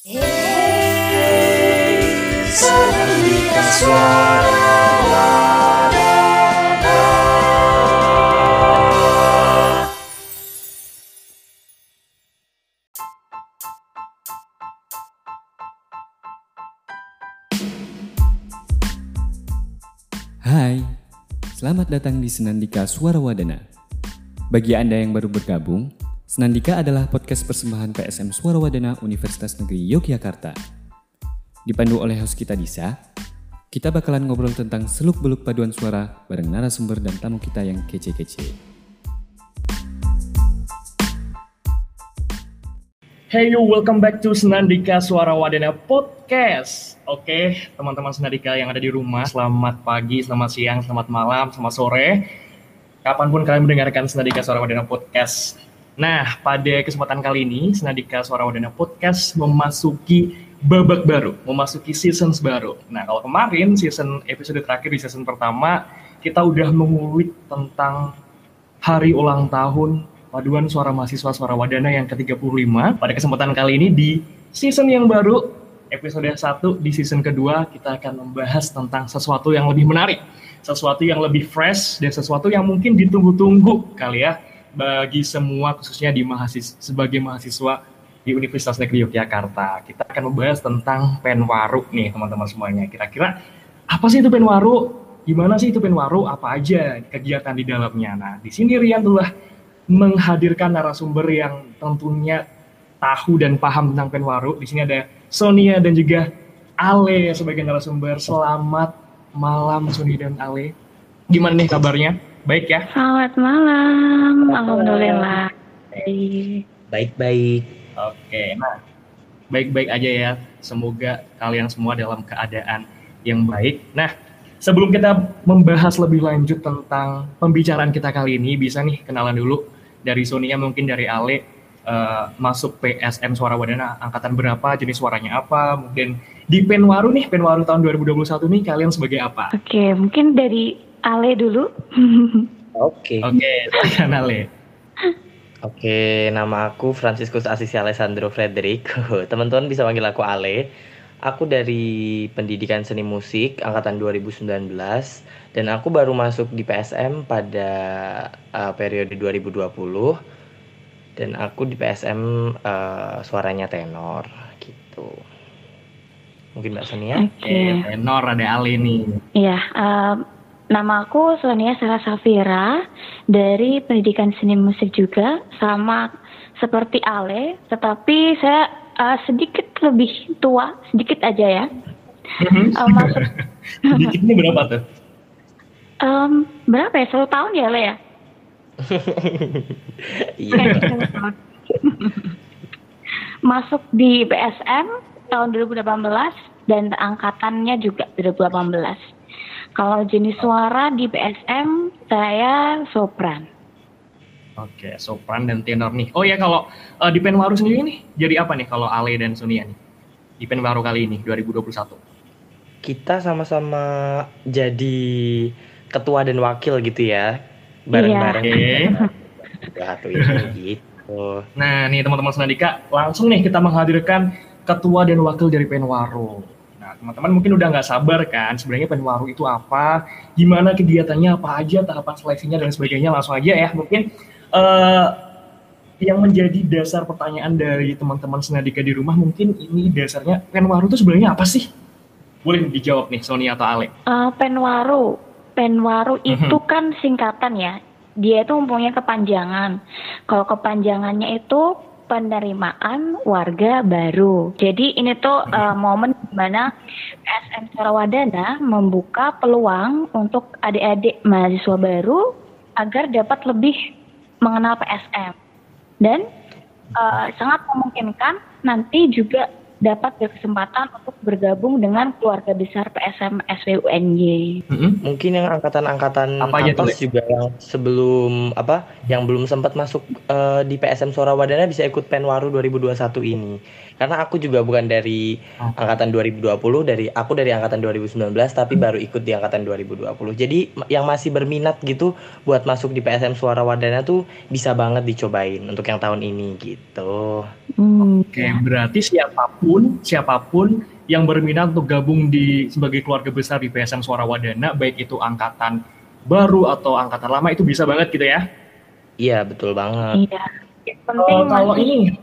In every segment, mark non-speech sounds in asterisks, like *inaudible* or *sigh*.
Hai, selamat datang di Senandika Suara Wadana. Bagi Anda yang baru bergabung, Senandika adalah podcast persembahan PSM Suara Wadana Universitas Negeri Yogyakarta. Dipandu oleh host kita Disa, kita bakalan ngobrol tentang seluk-beluk paduan suara bareng narasumber dan tamu kita yang kece-kece. Hey you, welcome back to Senandika Suara Wadana Podcast. Oke, teman-teman Senandika yang ada di rumah, selamat pagi, selamat siang, selamat malam, selamat sore. Kapan pun kalian mendengarkan Senandika Suara Wadana Podcast. Nah, pada kesempatan kali ini, Senandika Suara Wadana Podcast memasuki babak baru, memasuki seasons baru. Nah, kalau kemarin season episode terakhir di season pertama, kita udah mengulik tentang hari ulang tahun Paduan Suara Mahasiswa Suara Wadana yang ke-35. Pada kesempatan kali ini di season yang baru, episode 1 di season kedua, kita akan membahas tentang sesuatu yang lebih menarik, sesuatu yang lebih fresh, dan sesuatu yang mungkin ditunggu-tunggu kali ya, bagi semua khususnya di mahasiswa, sebagai mahasiswa di Universitas Negeri Yogyakarta. Kita akan membahas tentang penwaru nih teman-teman semuanya. Kira-kira apa sih itu penwaru? Gimana sih itu penwaru? Apa aja kegiatan di dalamnya? Nah, di sini Rian telah menghadirkan narasumber yang tentunya tahu dan paham tentang Penwaru. Di sini ada Sonia dan juga Ale sebagai narasumber. Selamat malam Sonia dan Ale. Gimana nih kabarnya? Baik ya? Selamat malam. Alhamdulillah. Baik-baik. Oke, nah baik-baik aja ya. Semoga kalian semua dalam keadaan yang baik. Nah, sebelum kita membahas lebih lanjut tentang pembicaraan kita kali ini, bisa nih kenalan dulu dari Sonia mungkin dari Ale uh, masuk PSM Suara Wadana angkatan berapa, jenis suaranya apa, mungkin di Penwaru nih, Penwaru tahun 2021 nih kalian sebagai apa? Oke, mungkin dari Ale dulu. Oke. Oke, silakan Ale. Oke, nama aku Franciscus Asisi Alessandro Frederico. *laughs* Teman-teman bisa panggil aku Ale. Aku dari Pendidikan Seni Musik angkatan 2019 dan aku baru masuk di PSM pada uh, periode 2020 dan aku di PSM uh, suaranya tenor gitu. Mungkin Mbak Sonia? Oke. Okay. tenor ada Ali nih. Iya, uh, nama aku Sonia Sarah Safira dari Pendidikan Seni Musik juga sama seperti Ale, tetapi saya uh, sedikit lebih tua, sedikit aja ya. uh, masuk. *laughs* sedikit ini berapa tuh? Um, berapa ya? Satu tahun ya, Le ya? *laughs* Iya. *laughs* masuk di BSM tahun 2018 dan angkatannya juga 2018. Kalau jenis suara di BSM saya sopran. Oke, sopran dan tenor nih. Oh ya kalau uh, di Penwaru sendiri nih, jadi apa nih kalau Ale dan Sonia nih di Penwaru kali ini 2021? Kita sama-sama jadi ketua dan wakil gitu ya, bareng-bareng. Iya. Satu ini *laughs* gitu. Nah nih teman-teman Senadika, langsung nih kita menghadirkan ketua dan wakil dari Penwaru. Teman-teman mungkin udah nggak sabar kan, sebenarnya Penwaru itu apa, gimana kegiatannya, apa aja, tahapan seleksinya dan sebagainya. Langsung aja ya, mungkin uh, yang menjadi dasar pertanyaan dari teman-teman senadika di rumah mungkin ini dasarnya Penwaru itu sebenarnya apa sih? Boleh dijawab nih Sony atau Ale. Uh, Penwaru, Penwaru mm -hmm. itu kan singkatan ya. Dia itu mempunyai kepanjangan. Kalau kepanjangannya itu penerimaan warga baru. Jadi ini tuh uh, momen di mana SM Sarawadana membuka peluang untuk adik-adik mahasiswa baru agar dapat lebih mengenal PSM dan uh, sangat memungkinkan nanti juga dapat berkesempatan untuk bergabung dengan keluarga besar PSM SWUNY. Mm-hmm. Mungkin yang angkatan-angkatan atas juga yang sebelum apa yang belum sempat masuk uh, di PSM Suara Wadana bisa ikut Penwaru 2021 ini. Karena aku juga bukan dari okay. angkatan 2020, dari aku dari angkatan 2019 tapi hmm. baru ikut di angkatan 2020. Jadi yang masih berminat gitu buat masuk di PSM Suara Wadana tuh bisa banget dicobain untuk yang tahun ini gitu. Hmm. Oke, okay, berarti siapa pun siapa pun, yang berminat untuk gabung di sebagai keluarga besar di PSM Suara Wadana, baik itu angkatan baru atau angkatan lama itu bisa banget gitu ya? Iya betul banget. Iya. Penting Oh, kalau ini,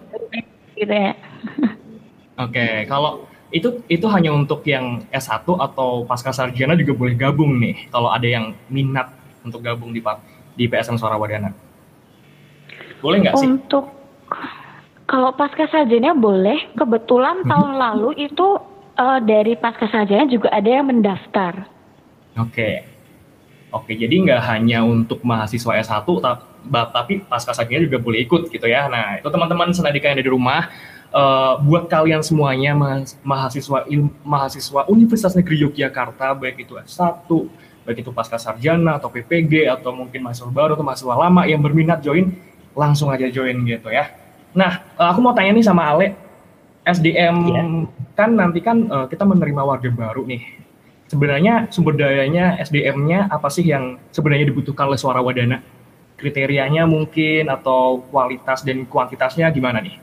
gitu ya. *laughs* oke, kalau itu itu hanya untuk yang S1 atau pasca sarjana juga boleh gabung nih, kalau ada yang minat untuk gabung di di PSM Suara Wadana. Boleh nggak sih? Untuk kalau pasca sarjana boleh. Kebetulan Mhm. tahun lalu itu eh, dari pasca sarjana juga ada yang mendaftar. Oke. Oke, jadi nggak hanya untuk mahasiswa S1, ta- ba- tapi pasca sarjana juga boleh ikut gitu ya. Nah, itu teman-teman senadika yang ada di rumah, eh, buat kalian semuanya mahas- mahasiswa ilmu, mahasiswa Universitas Negeri Yogyakarta, baik itu S1, baik itu pasca sarjana atau PPG atau mungkin mahasiswa baru atau mahasiswa lama yang berminat join, langsung aja join gitu ya. Nah, eh, aku mau tanya nih sama Ale, SDM Iya. kan nanti kan eh, kita menerima warga baru nih sebenarnya sumber dayanya SDM-nya apa sih yang sebenarnya dibutuhkan oleh suara wadana? Kriterianya mungkin atau kualitas dan kuantitasnya gimana nih?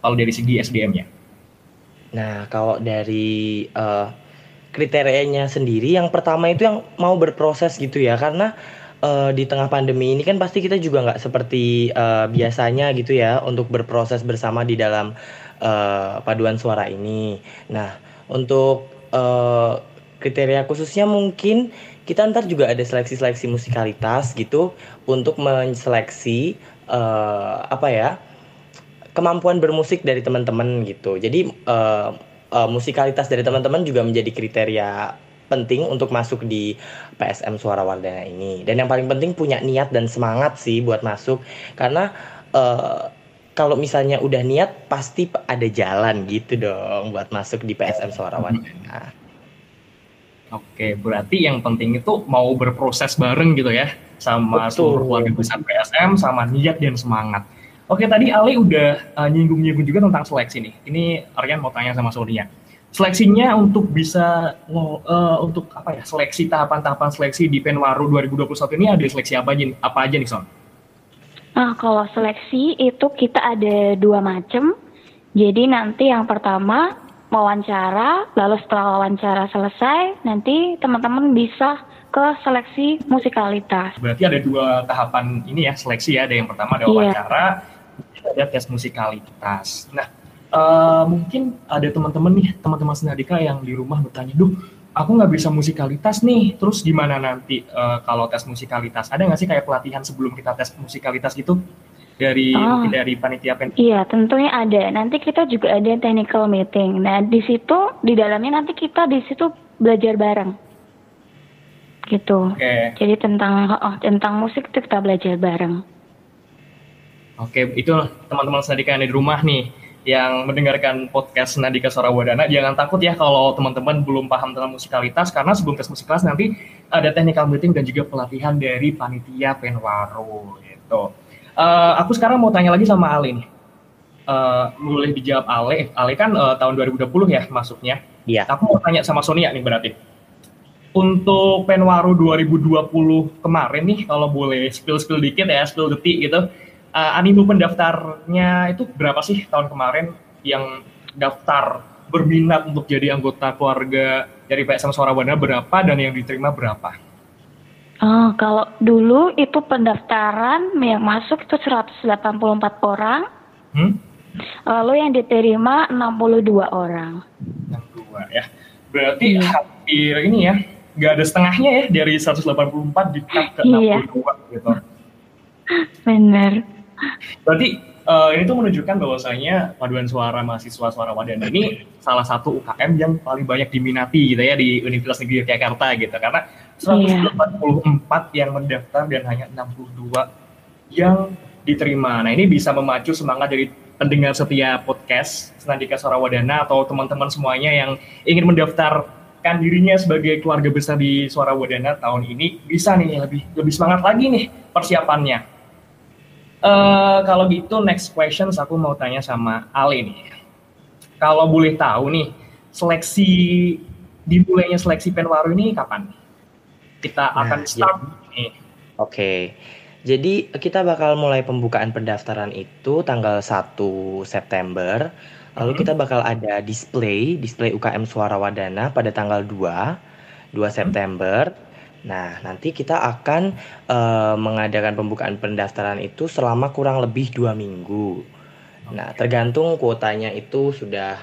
Kalau dari segi SDM-nya. Nah, kalau dari eh, kriterianya sendiri, yang pertama itu yang mau berproses gitu ya, karena eh, di tengah pandemi ini kan pasti kita juga nggak seperti eh, biasanya gitu ya untuk berproses bersama di dalam eh, paduan suara ini. Nah, untuk eh, kriteria khususnya mungkin kita ntar juga ada seleksi-seleksi musikalitas gitu untuk menseleksi eh, apa ya kemampuan bermusik dari teman-teman gitu. Jadi eh, eh, musikalitas dari teman-teman juga menjadi kriteria penting untuk masuk di PSM Suara Wardana ini. Dan yang paling penting punya niat dan semangat sih buat masuk karena eh, kalau misalnya udah niat pasti ada jalan gitu dong buat masuk di PSM Suara Wardana. Oke, berarti yang penting itu mau berproses bareng gitu ya sama Betul. seluruh keluarga besar PSM sama niat dan semangat. Oke, tadi Ali udah uh, nyinggung-nyinggung juga tentang seleksi nih. Ini Aryan mau tanya sama Sonia. Seleksinya untuk bisa ngo- uh, untuk apa ya? Seleksi tahapan-tahapan seleksi di Penwaru 2021 ini ada seleksi apa aja nih? Apa aja nih, Son? Nah, kalau seleksi itu kita ada dua macam. Jadi nanti yang pertama wawancara, lalu setelah wawancara selesai, nanti teman-teman bisa ke seleksi musikalitas. Berarti ada dua tahapan ini ya seleksi ya. Ada yang pertama ada Iya. wawancara, ada tes musikalitas. Nah, eh, mungkin ada teman-teman nih, teman-teman senadika yang di rumah bertanya, duh, aku nggak bisa musikalitas nih. Terus gimana nanti eh, kalau tes musikalitas? Ada nggak sih kayak pelatihan sebelum kita tes musikalitas gitu dari Oh. dari panitia pen? Iya, tentunya ada. Nanti kita juga ada technical meeting. Nah, di situ di dalamnya nanti kita di situ belajar bareng. Gitu. Oke, Jadi tentang oh, tentang musik itu kita belajar bareng. Oke, itu teman-teman senadika yang ada di rumah nih yang mendengarkan podcast Nadika Suara Wadana, jangan takut ya kalau teman-teman belum paham tentang musikalitas, karena sebelum tes musikalitas nanti ada technical meeting dan juga pelatihan dari panitia Penwaru gitu. Eh, aku sekarang mau tanya lagi sama Ale nih. Eh, boleh dijawab Ale. Ale kan eh, tahun 2020 ya masuknya. Iya. Aku mau tanya sama Sonia nih berarti. Untuk Penwaru 2020 kemarin nih, kalau boleh spill-spill dikit ya, spill detik gitu. Eh, animo pendaftarnya itu berapa sih tahun kemarin yang daftar berminat untuk jadi anggota keluarga dari PSM Suara berapa dan yang diterima berapa? Oh, kalau dulu itu pendaftaran yang masuk itu 184 orang, Hmm? lalu yang diterima 62 orang. Yang dua ya. Berarti Iya. hampir ini ya, nggak ada setengahnya ya dari 184 di ke Iya. 62 gitu. *laughs* Bener. Berarti eh, ini tuh menunjukkan bahwasanya paduan suara mahasiswa suara Wadana ini salah satu UKM yang paling banyak diminati gitu ya di Universitas Negeri Yogyakarta gitu karena 184 yang mendaftar dan hanya 62 yang diterima. Nah, ini bisa memacu semangat dari pendengar setia podcast Senandika Suara Wadana atau teman-teman semuanya yang ingin mendaftarkan dirinya sebagai keluarga besar di Suara Wadana tahun ini bisa nih lebih lebih semangat lagi nih persiapannya. Eh kalau gitu next questions aku mau tanya sama Ale nih. Kalau boleh tahu nih seleksi dimulainya seleksi Penwaru ini kapan? Kita Nah, akan start nih. Oke. Jadi kita bakal mulai pembukaan pendaftaran itu tanggal 1 September Lalu kita bakal ada display, display UKM Suara Wadana pada tanggal 2, 2 September. Nah, nanti kita akan uh, mengadakan pembukaan pendaftaran itu selama kurang lebih dua minggu. Nah, tergantung kuotanya itu sudah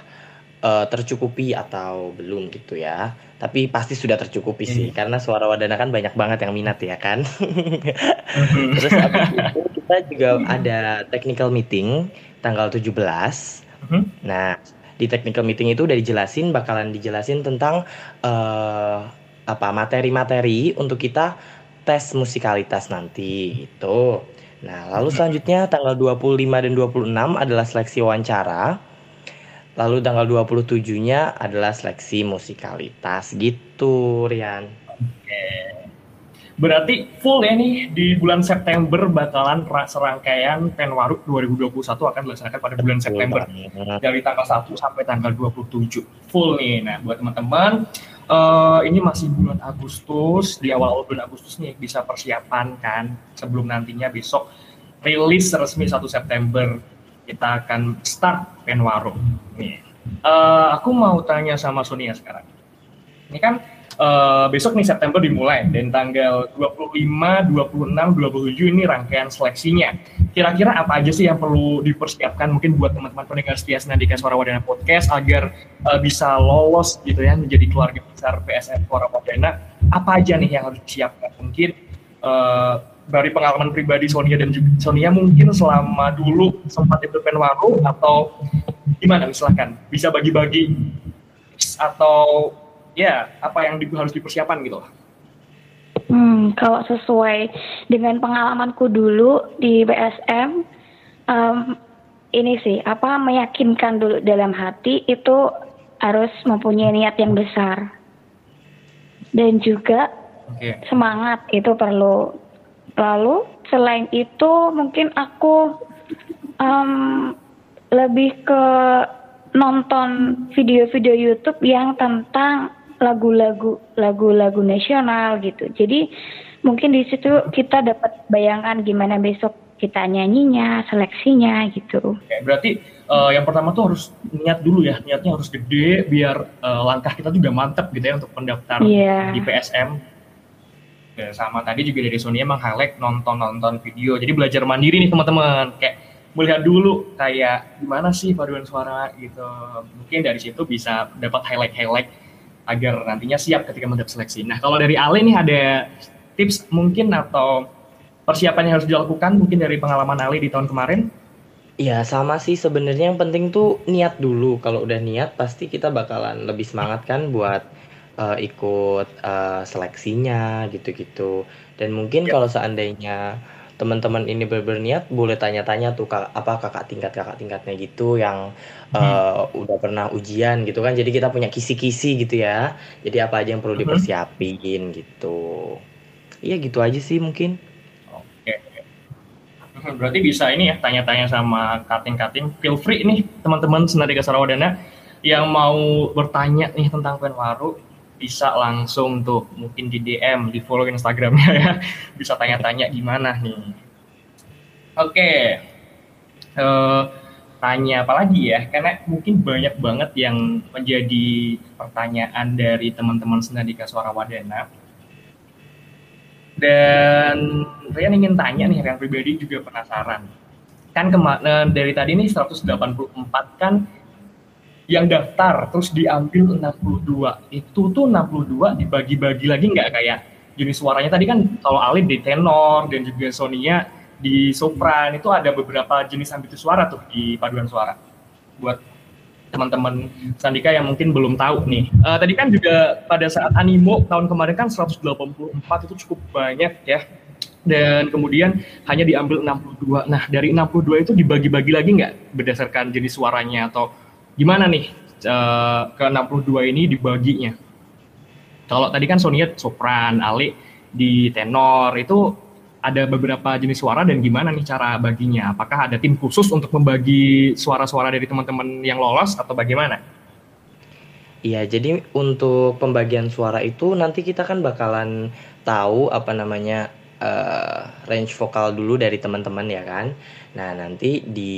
uh, tercukupi atau belum gitu ya. Tapi pasti sudah tercukupi hmm. sih karena suara wadana kan banyak banget yang minat ya kan. *laughs* Terus habis itu kita juga ada technical meeting tanggal 17. Hmm. Nah, di technical meeting itu udah dijelasin bakalan dijelasin tentang uh, apa materi-materi untuk kita tes musikalitas nanti itu. Nah, lalu selanjutnya tanggal 25 dan 26 adalah seleksi wawancara. Lalu tanggal 27-nya adalah seleksi musikalitas gitu, Rian. Oke. Berarti full ya nih di bulan September bakalan serangkaian Penwaru 2021 akan dilaksanakan pada bulan September. Dari tanggal 1 sampai tanggal 27. Full nih. Nah, buat teman-teman uh, ini masih bulan Agustus, di awal bulan Agustus nih bisa persiapan kan sebelum nantinya besok rilis resmi 1 September kita akan start Penwaro. Nih. Uh, aku mau tanya sama Sonia sekarang. Ini kan uh, besok nih September dimulai dan tanggal 25, 26, 27 ini rangkaian seleksinya. Kira-kira apa aja sih yang perlu dipersiapkan mungkin buat teman-teman pendengar setia Senandika Suara Wadana Podcast agar uh, bisa lolos gitu ya menjadi keluarga besar PSN Suara Wadana. Apa aja nih yang harus disiapkan? Mungkin uh, dari pengalaman pribadi Sonia dan juga Sonia mungkin selama dulu sempat ikut penwaru atau gimana misalkan bisa bagi-bagi atau ya apa yang di, harus dipersiapkan gitu Hmm, kalau sesuai dengan pengalamanku dulu di BSM, um, ini sih apa meyakinkan dulu dalam hati itu harus mempunyai niat yang besar. Dan juga okay. semangat itu perlu. Lalu selain itu mungkin aku um, lebih ke nonton video-video YouTube yang tentang lagu-lagu lagu-lagu nasional gitu. Jadi mungkin di situ kita dapat bayangan gimana besok kita nyanyinya, seleksinya gitu. Oke, berarti uh, yang pertama tuh harus niat dulu ya, niatnya harus gede biar uh, langkah kita juga mantep gitu ya untuk pendaftar yeah. di PSM Ya, sama tadi juga dari Sony emang highlight nonton-nonton video. Jadi belajar mandiri nih teman-teman. Kayak melihat dulu kayak gimana sih paduan suara gitu. Mungkin dari situ bisa dapat highlight-highlight agar nantinya siap ketika mendapat seleksi. Nah, kalau dari Ale nih ada tips mungkin atau persiapan yang harus dilakukan mungkin dari pengalaman Ale di tahun kemarin? Ya sama sih sebenarnya yang penting tuh niat dulu. Kalau udah niat pasti kita bakalan lebih semangat kan buat uh, ikut uh, seleksinya gitu-gitu. Dan mungkin ya. kalau seandainya teman-teman ini berniat boleh tanya-tanya tuh kak, apa kakak tingkat kakak tingkatnya gitu yang hmm. uh, udah pernah ujian? Gitu kan. Jadi kita punya kisi-kisi gitu ya. Jadi apa aja yang perlu hmm. dipersiapin gitu. Iya gitu aja sih mungkin. Oke. Berarti bisa ini ya tanya-tanya sama kating-kating feel free nih teman-teman Senadika Sarawadana yang mau bertanya nih tentang Penwaru bisa langsung tuh mungkin di DM, di follow Instagramnya ya, *laughs* bisa tanya-tanya gimana nih. Oke, okay. uh, eh, tanya apa lagi ya? Karena mungkin banyak banget yang menjadi pertanyaan dari teman-teman Senadika Suara Wadana. Dan saya ingin tanya nih, yang pribadi juga penasaran. Kan ke mana dari tadi nih 184 kan yang daftar terus diambil 62 itu tuh 62 dibagi-bagi lagi nggak kayak jenis suaranya tadi kan kalau Alin di tenor dan juga Sonia di sopran itu ada beberapa jenis ambitus suara tuh di paduan suara buat teman-teman Sandika yang mungkin belum tahu nih. Uh, tadi kan juga pada saat animo tahun kemarin kan 184 itu cukup banyak ya. Dan kemudian hanya diambil 62. Nah, dari 62 itu dibagi-bagi lagi nggak berdasarkan jenis suaranya atau gimana nih uh, ke 62 ini dibaginya? Kalau tadi kan Sonia sopran, Ali di tenor itu ada beberapa jenis suara dan gimana nih cara baginya? Apakah ada tim khusus untuk membagi suara-suara dari teman-teman yang lolos atau bagaimana? Iya, jadi untuk pembagian suara itu nanti kita kan bakalan tahu apa namanya uh, range vokal dulu dari teman-teman ya kan. Nah, nanti di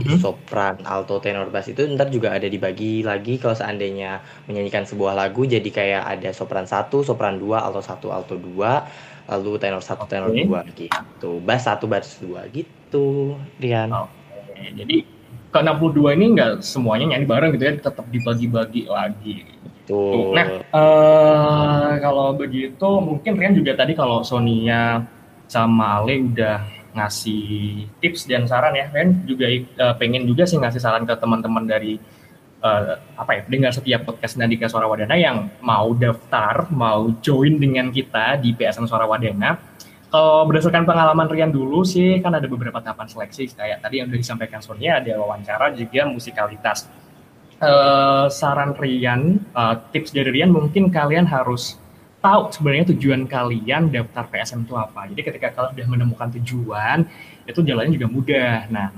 Mhm. sopran, alto, tenor, bass itu ntar juga ada dibagi lagi kalau seandainya menyanyikan sebuah lagu jadi kayak ada sopran 1, sopran 2, alto 1, alto 2, lalu tenor 1, tenor Oke. 2 gitu. Bass 1, bass 2 gitu, Rian. Oke, jadi ke 62 ini nggak semuanya nyanyi bareng gitu ya, tetap dibagi-bagi lagi. Tuh. Nah, eh kalau begitu mungkin Rian juga tadi kalau Sonia sama Ale udah ngasih tips dan saran ya, Rian juga eh, pengen juga sih ngasih saran ke teman-teman dari eh, apa ya, dengar setiap podcast Nadika Suara Wadana yang mau daftar, mau join dengan kita di PSN Suara Wadana. Kalau berdasarkan pengalaman Rian dulu sih kan ada beberapa tahapan seleksi kayak tadi yang udah disampaikan Sonia ada wawancara juga musikalitas eh, saran Rian, eh, tips dari Rian mungkin kalian harus tahu sebenarnya tujuan kalian daftar PSM itu apa. Jadi ketika kalian sudah menemukan tujuan, itu jalannya juga mudah. Nah,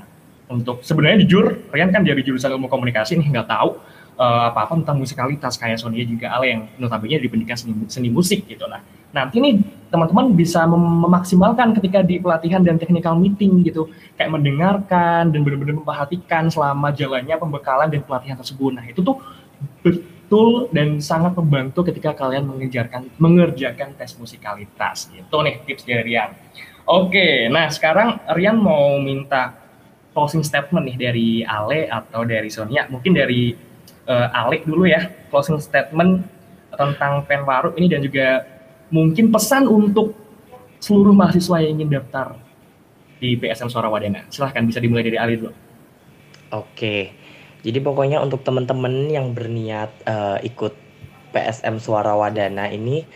untuk sebenarnya jujur, Rian kan dari jurusan ilmu komunikasi nih nggak tahu eh, apa-apa tentang musikalitas kayak Sonia juga Ale yang notabene di pendidikan seni, seni musik gitu. Nah, nanti nih teman-teman bisa mem- memaksimalkan ketika di pelatihan dan technical meeting gitu kayak mendengarkan dan benar-benar memperhatikan selama jalannya pembekalan dan pelatihan tersebut. Nah, itu tuh betul dan sangat membantu ketika kalian mengejarkan mengerjakan tes musikalitas. Itu nih tips dari Rian. Oke, nah sekarang Rian mau minta closing statement nih dari Ale atau dari Sonia. Mungkin dari eh, Ale dulu ya, closing statement tentang Penwaru ini dan juga mungkin pesan untuk seluruh mahasiswa yang ingin daftar di PSM Suara Wadana. Silahkan bisa dimulai dari Ali dulu. Oke. Jadi pokoknya untuk teman-teman yang berniat eh, ikut PSM Suara Wadana ini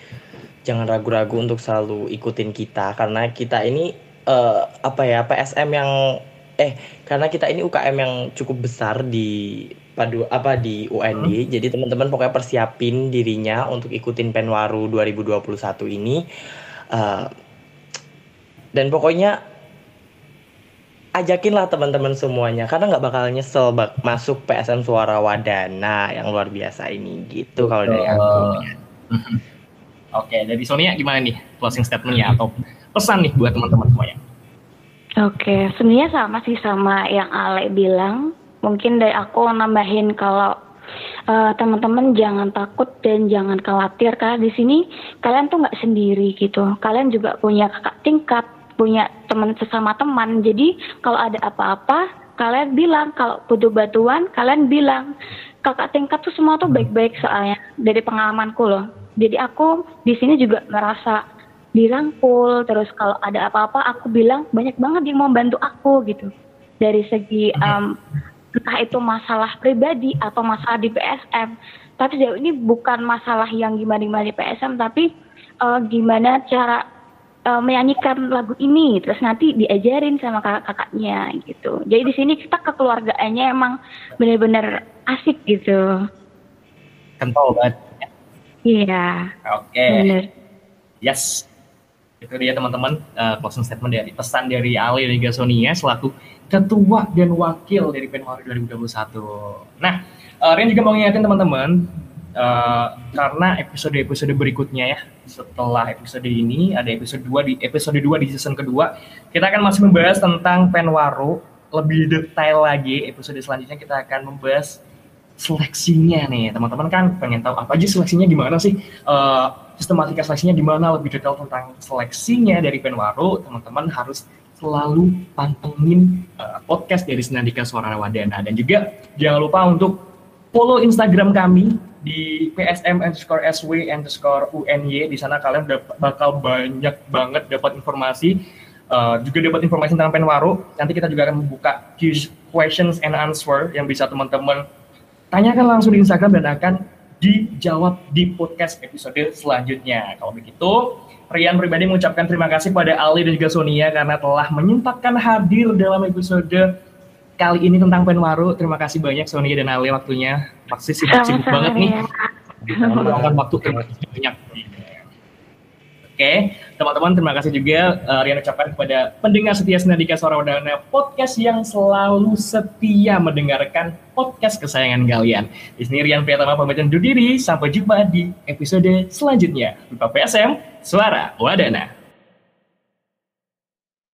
jangan ragu-ragu untuk selalu ikutin kita karena kita ini eh, apa ya PSM yang eh karena kita ini UKM yang cukup besar di padu apa di UND. Jadi teman-teman pokoknya persiapin dirinya untuk ikutin Penwaru 2021 ini. Eh, dan pokoknya ajakinlah teman-teman semuanya karena nggak bakal nyesel bak masuk PSM Suara Wadana yang luar biasa ini gitu kalau dari aku. *laughs* Oke, dari Sonia gimana nih closing statementnya atau pesan nih buat teman-teman semuanya? Oke, sebenarnya sama sih sama yang Ale bilang. Mungkin dari aku nambahin kalau eh, teman-teman jangan takut dan jangan khawatir karena di sini kalian tuh nggak sendiri gitu. Kalian juga punya kakak tingkat, punya teman sesama teman. Jadi kalau ada apa-apa, kalian bilang. Kalau butuh bantuan, kalian bilang. Kakak tingkat tuh semua tuh baik-baik soalnya dari pengalamanku loh. Jadi aku di sini juga merasa dirangkul terus kalau ada apa-apa aku bilang banyak banget yang mau bantu aku gitu dari segi em, entah itu masalah pribadi atau masalah di PSM tapi sejauh ini bukan masalah yang gimana-gimana di PSM tapi eh, gimana cara eh, menyanyikan lagu ini terus nanti diajarin sama kakak-kakaknya gitu. Jadi di sini kita kekeluargaannya emang bener-bener asik gitu. Kental banget. iya. Oke, bener yes. Itu dia teman-teman. Eh, closing statement dari pesan dari Ali dan juga Sonia selaku ketua dan wakil dari Penwari 2021. Nah, eh, Rian juga mau ngingetin teman-teman eh, karena episode-episode berikutnya ya setelah episode ini ada episode 2 di episode 2 di season kedua kita akan masih membahas tentang Penwaru lebih detail lagi episode selanjutnya kita akan membahas seleksinya nih teman-teman kan pengen tahu apa aja seleksinya gimana sih Eh, sistematika seleksinya gimana lebih detail tentang seleksinya dari Penwaru teman-teman harus selalu pantengin eh, podcast dari Senandika Suara Wadana dan juga jangan lupa untuk follow Instagram kami di PSM underscore SW underscore UNY di sana kalian bakal banyak banget dapat informasi eh, juga dapat informasi tentang Penwaru. Nanti kita juga akan membuka questions and answer yang bisa teman-teman tanyakan langsung di Instagram dan akan dijawab di podcast episode selanjutnya. Kalau begitu, Rian pribadi mengucapkan terima kasih pada Ali dan juga Sonia karena telah menyempatkan hadir dalam episode kali ini tentang Penwaru. Terima kasih banyak Sonia dan Ali waktunya. Pasti sibuk-sibuk banget nih. ya. Meluangkan waktu terima kasih banyak. Oke, teman-teman terima kasih juga eh, Rian ucapkan kepada pendengar setia Senadika Suara Wadana podcast yang selalu setia mendengarkan podcast kesayangan kalian. Di sini Rian Pratama pamit undur diri, sampai jumpa di episode selanjutnya. Lupa PSM, Suara Wadana.